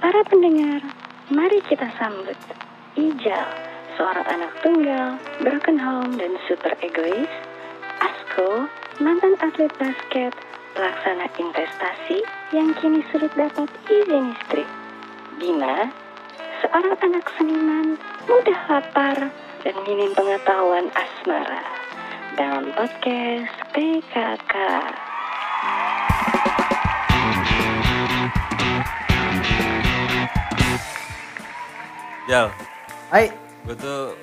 Para pendengar, mari kita sambut Ijal, seorang anak tunggal, broken home dan super egois. Asko, mantan atlet basket, pelaksana investasi yang kini sulit dapat izin istri. Bima, seorang anak seniman, mudah lapar, dan minim pengetahuan asmara. Dalam podcast PKK. Jal, Hai, gue tuh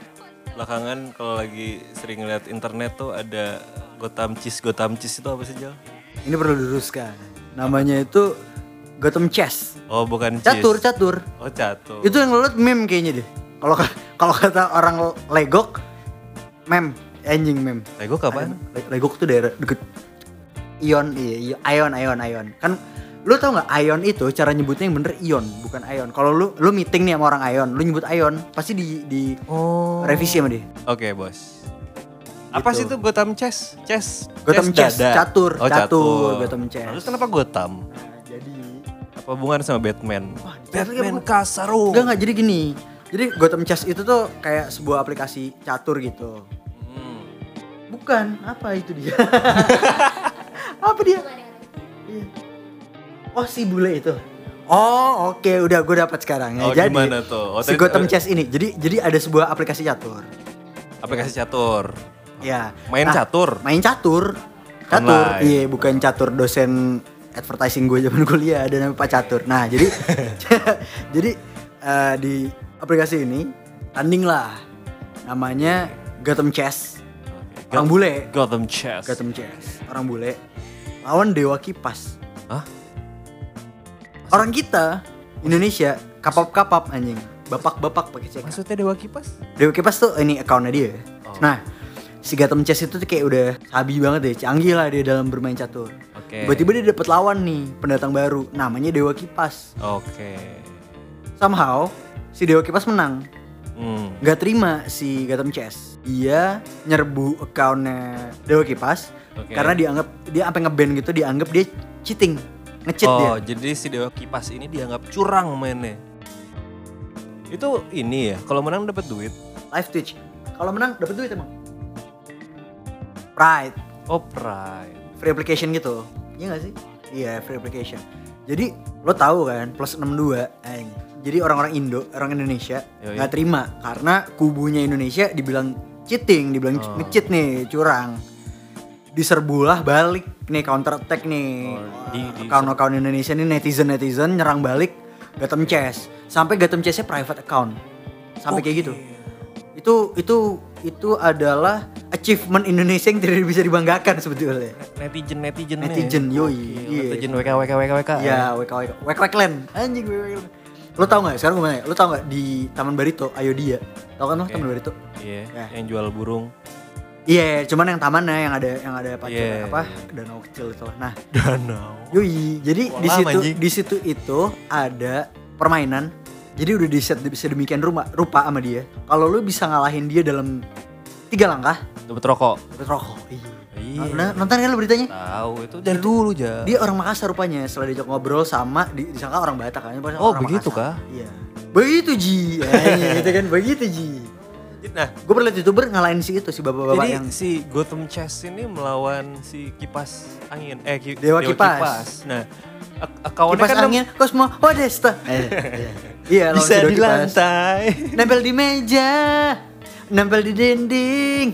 belakangan kalau lagi sering lihat internet tuh ada Gotham Cheese, Gotham Cheese itu apa sih Jal? ini perlu diluruskan. Namanya itu Gotham Chess. Oh bukan cheese. Catur, catur. Oh catur. Itu yang lo liat meme kayaknya deh. Kalau kalau kata orang Legok, meme, anjing meme. Lego kapan? Le- Legok tuh daerah deket Ion, iya, iya, Ion, Ion, Ion. Kan lu tau nggak Ion itu cara nyebutnya yang bener Ion, bukan Ion. Kalau lu lu meeting nih sama orang Ion, lu nyebut Ion, pasti di di Oh. revisi sama dia. Oke bos. Apa sih Gitu. itu Gotham Chess? Chess. Gotham Chess, dada. catur, Oh, catur, Gotham Chess. Terus kenapa Gotham? Nah, jadi Apa hubungan sama Batman? Batman Batman Kasaru. Enggak enggak jadi gini. Jadi Gotham Chess itu tuh kayak sebuah aplikasi catur gitu. Hmm. Bukan, apa itu dia? apa dia? Iya. Oh si bule itu. Oh oke udah gue dapat sekarang ya. Oh, jadi gimana tuh? Oh, si Gotham Chess ini. Jadi jadi ada sebuah aplikasi catur. Aplikasi catur. Ya. Main catur? Main catur. Catur. Iya bukan catur dosen advertising gue zaman kuliah ada namanya Pak Catur. Nah jadi jadi eh, di aplikasi ini tanding lah. Namanya Gotham Chess. Orang bule. Gotham Chess. Gotham Chess. Orang bule lawan Dewa Kipas. Hah? Orang kita Indonesia kapap-kapap anjing. Bapak-bapak pakai CK. Maksudnya Dewa Kipas? Dewa Kipas tuh ini akunnya dia. Oh. Nah, si Gotham Chess itu tuh kayak udah sabi banget deh, canggih lah dia dalam bermain catur. Oke. Tiba-tiba dia dapet lawan nih, pendatang baru, namanya Dewa Kipas. Oke. Somehow si Dewa Kipas menang. Hmm. Gak terima si Gotham Chess. Dia nyerbu akunnya Dewa Kipas Oke. karena dianggap dia sampai ngeband gitu, dianggap dia cheating, nge-cheat dia. Oh, jadi si Dewa Kipas ini dianggap curang mainnya. Itu ini ya, kalau menang dapat duit. Live Twitch. Kalau menang dapet duit emang. Pride. Oh, pride. free application gitu iya gak sih iya free application jadi lo tahu kan plus 62 eh, jadi orang-orang Indo orang Indonesia nggak terima karena kubunya Indonesia dibilang cheating dibilang Oh. nge-cheat nih curang diserbulah balik nih counter attack nih Oh, di- di- account-account Indonesia nih netizen netizen nyerang balik Gotham Chess sampai Gotham Chessnya private account sampai kayak gitu itu itu itu adalah achievement Indonesia yang tidak bisa dibanggakan sebetulnya Netizen netizen Netizen, yoi, iya. Netizen WK WK WK WK. Ya, WK WK WK WK Land. Anjing WK Land. Lo tau gak sekarang gue nanya, lo tau gak di Taman Barito, ayo dia. Tau kan lo Oke. Taman Barito? Iya, Ya. yang jual burung. Iya, cuman yang tamannya yang ada yang ada pacar Iya. apa danau kecil itu. Nah, Danau. yoi, jadi di situ anjing. di situ itu ada permainan. Jadi udah di set sedemikian rupa, rupa sama dia. Kalau lo bisa ngalahin dia dalam tiga langkah, Dapat rokok. dapet rokok. Iya. Iya. Nah, nonton kan lo beritanya? Tahu itu dari dulu aja. Dia orang Makassar rupanya setelah diajak ngobrol sama di, disangka orang Batak kan. Oh, orang begitu Makassar. kah? Iya. Begitu Ji. Eh, gitu kan begitu Ji. Nah, Gue pernah liat youtuber ngalahin si itu si bapak-bapak jadi yang si Gotham Chess ini melawan si kipas angin eh ki- Dewa Kipas. Nah, akaunnya kipas kan angin Cosmo Odesta. Eh, iya. Iya, lawan bisa si Dewa di Kipas. lantai. Nempel di meja. Nempel di dinding.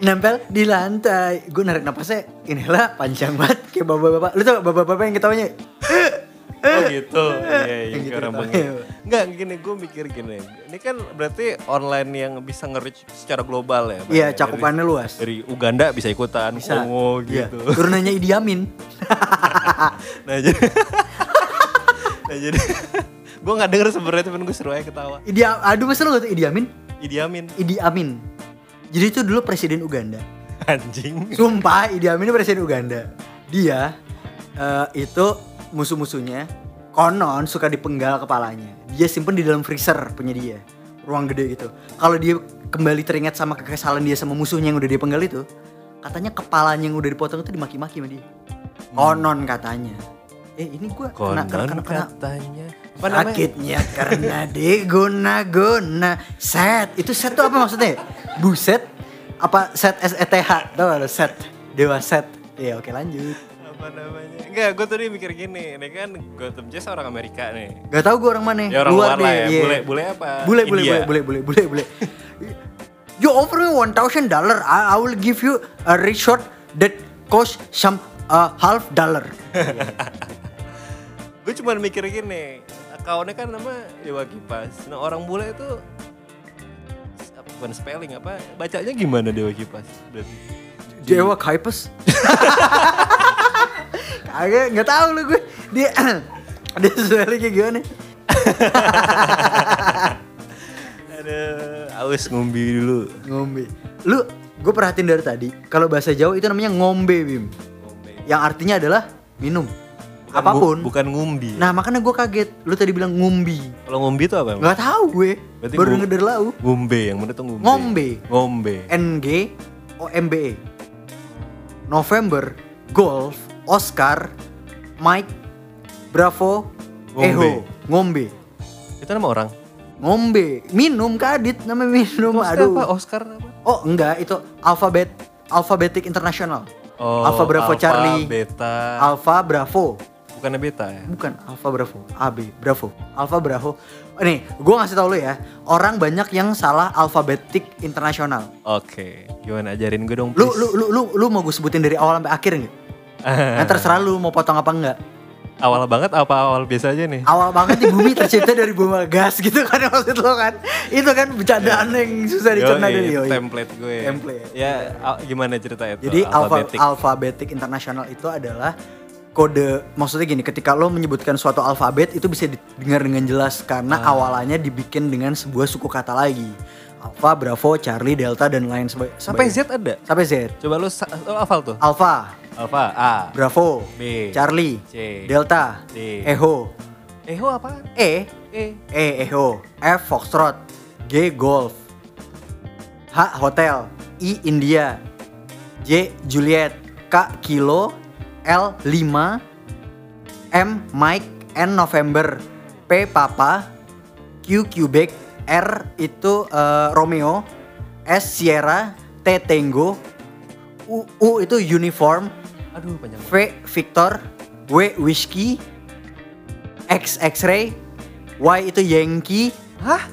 Nempel di lantai. Gue narik napasnya inilah panjang banget kayak bapak-bapak. Lu tau bapak-bapak yang ketawanya? Oh gitu. Iya, iya, Yang gitu orang tau. bengek. Enggak, gini gue mikir gini. Ini kan berarti online yang bisa nge-reach secara global ya. Iya, Dari- cakupannya luas. Dari Uganda bisa ikutan, Bisa. Kongo Iya. gitu. Turunannya Idi Amin. nah jadi Nah jadi gue nggak denger sebenarnya temen gue seru aja ketawa. Idi aduh masa lu gak tau Idi Amin? Idi Amin Idi Amin. Jadi itu dulu presiden Uganda. anjing. Sumpah Idi Amin ini presiden Uganda. Dia eh, itu musuh-musuhnya konon suka dipenggal kepalanya. Dia simpen di dalam freezer punya dia. Ruang gede gitu. Kalau dia kembali teringat sama kekesalan dia sama musuhnya yang udah dia penggal itu, katanya kepalanya yang udah dipotong itu dimaki-maki sama dia. Konon katanya. Eh ini gua kena, kena, kena, kena, katanya? Sakitnya karena diguna-guna Set Itu set tuh apa maksudnya? Buset Apa set S-E-T-H Tau gak lo set Dewa set Iya oke lanjut Apa namanya? Enggak, gue tadi mikir gini. Ini kan Gotham Chess orang Amerika nih. Gak tau gue orang mana Ya orang luar, lah ya. iya. Bule, bule apa? Bule, bule, India. bule, bule, bule, bule, bule. You offer me one thousand dollar, I, I will give you a resort that cost some uh, half dollar. Gue cuma mikir gini. Akaunnya kan nama Dewa Kipas. Nah orang bule itu apa, bukan spelling apa? Bacanya gimana Dewa Kipas? Berarti. Dewa Kaipes. Kagak, nggak tahu lu gue. Dia dia suara kayak gimana? Aduh, aus ngumbi dulu. Ngombe. Lu, gue perhatiin dari tadi. Kalau bahasa Jawa itu namanya ngombe, Bim. Ngombe. Yang artinya adalah minum. Bukan Apa pun. ngu- bukan ngumbi. Nah makanya gue kaget. Lu tadi bilang ngumbi. Kalau ngumbi itu apa? emang? Nggak tahu gue. Berarti Baru denger dari lau. Ngumbe, yang bener tuh ngumbe. Ngombe. Ngombe. NG OMBE November Golf Oscar Mike Bravo Ngombe. Eho Ngombe Itu nama orang. Ngombe minum kadit namanya minum Oscar aduh apa? Oscar apa? oh enggak itu alfabet alfabetik internasional Oh, Alpha Bravo Alpha, Charlie Beta. Alpha Bravo Bukannya Beta ya? bukan Alpha Bravo AB Bravo Alpha Bravo nih gue ngasih tau lu ya orang banyak yang salah alfabetik internasional Oke, gimana ajarin gue dong lu please. lu lu lu, lu mau gue sebutin dari awal sampai akhir nggak Nah, terserah lu mau potong apa enggak. awal banget apa awal biasa aja nih? Awal banget di bumi tercipta dari bunga gas gitu kan maksud lo kan. Itu kan bercandaan yang susah dicerna dari yoi. template gue. Template. Ya, gimana cerita itu? Jadi alfa, Alfabetik. alfabetik internasional itu adalah kode maksudnya gini ketika lo menyebutkan suatu alfabet itu bisa didengar dengan jelas karena Ah. awalannya dibikin dengan sebuah suku kata lagi. Alpha, Bravo, Charlie, Delta dan lain sebe- Sampai sebagainya. Z ada? Sampai Z. Coba sa- lu hafal tuh. Alpha, Alpha A, Bravo, B, Charlie, C, Delta, D. Echo, Eho apa? E, E. E Echo, F Foxtrot, G Golf, H Hotel, I India, J Juliet, K Kilo, L 5, M Mike, N November, P Papa, Q Quebec, R itu eh, Romeo, S Sierra, T Tango, U, U itu uniform, Aduh, panjang. V Victor, W Whiskey, X X-ray, Y itu Yankee, Hah?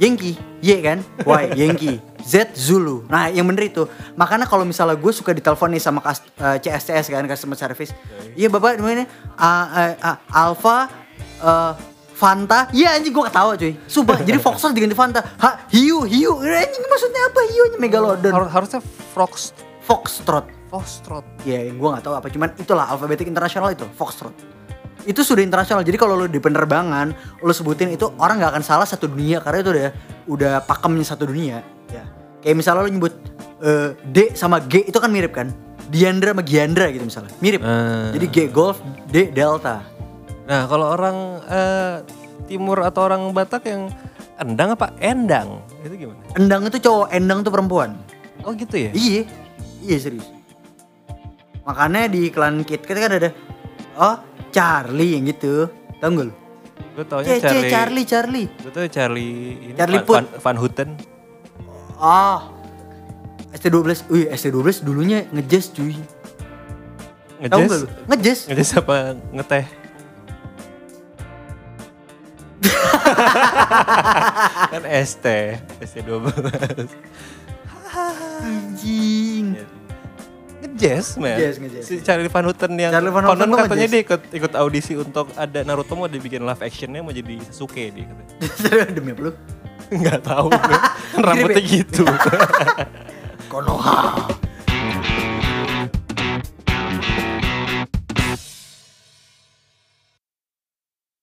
Yankee, Y kan, Y Yankee, Z Zulu. Nah yang bener itu. Makanya kalau misalnya gue suka ditelepon nih sama kas- eh, CSCS kan customer service, iya bapak namanya uh, uh, Alpha, uh, Fanta, iya anjing gue ketawa cuy. Sumpah, jadi Foxtrot diganti Fanta. Ha, hiu, hiu, anjing maksudnya apa hiunya Megalodon? Har- harusnya Fox Foxtrot. Foxtrot. Ya, gue nggak tahu apa. Cuman itulah alfabetik internasional itu, Foxtrot. Itu sudah internasional. Jadi kalau lo di penerbangan, lo sebutin itu orang nggak akan salah satu dunia karena itu udah udah pakemnya satu dunia. Ya. Kayak misalnya lo nyebut eh, D sama G itu kan mirip kan? Diandra sama Giandra gitu misalnya. Mirip. Ah. Jadi G Golf, D Delta. Nah, kalau orang eh, timur atau orang Batak yang endang apa endang? Itu gimana? Endang itu cowok, endang tuh perempuan. Oh gitu ya? Iya. Iya serius. Makanya di iklan KitKat kan ada oh Charlie yang gitu. Tahu nggak lu? Gue taunya C, Charlie. Charlie, Charlie. Gue tau Charlie ini Charlie Van. Van, Van Houten. Ah. ST12. Wih, ST12 dulunya ngejazz cuy. Nggak Ngejazz. lu? Ngejazz. Ngejazz apa ngeteh? kan ST, ST12. Anjing. Ngejazz, man. Ngejazz, ngejazz. Si Charlie Van Houten yang Charlie Van Houten katanya dia ikut, ikut audisi untuk ada Naruto mau dibikin live actionnya mau jadi Sasuke dia katanya. Demi apa lu? Nggak tahu rambutnya gitu. Konoha.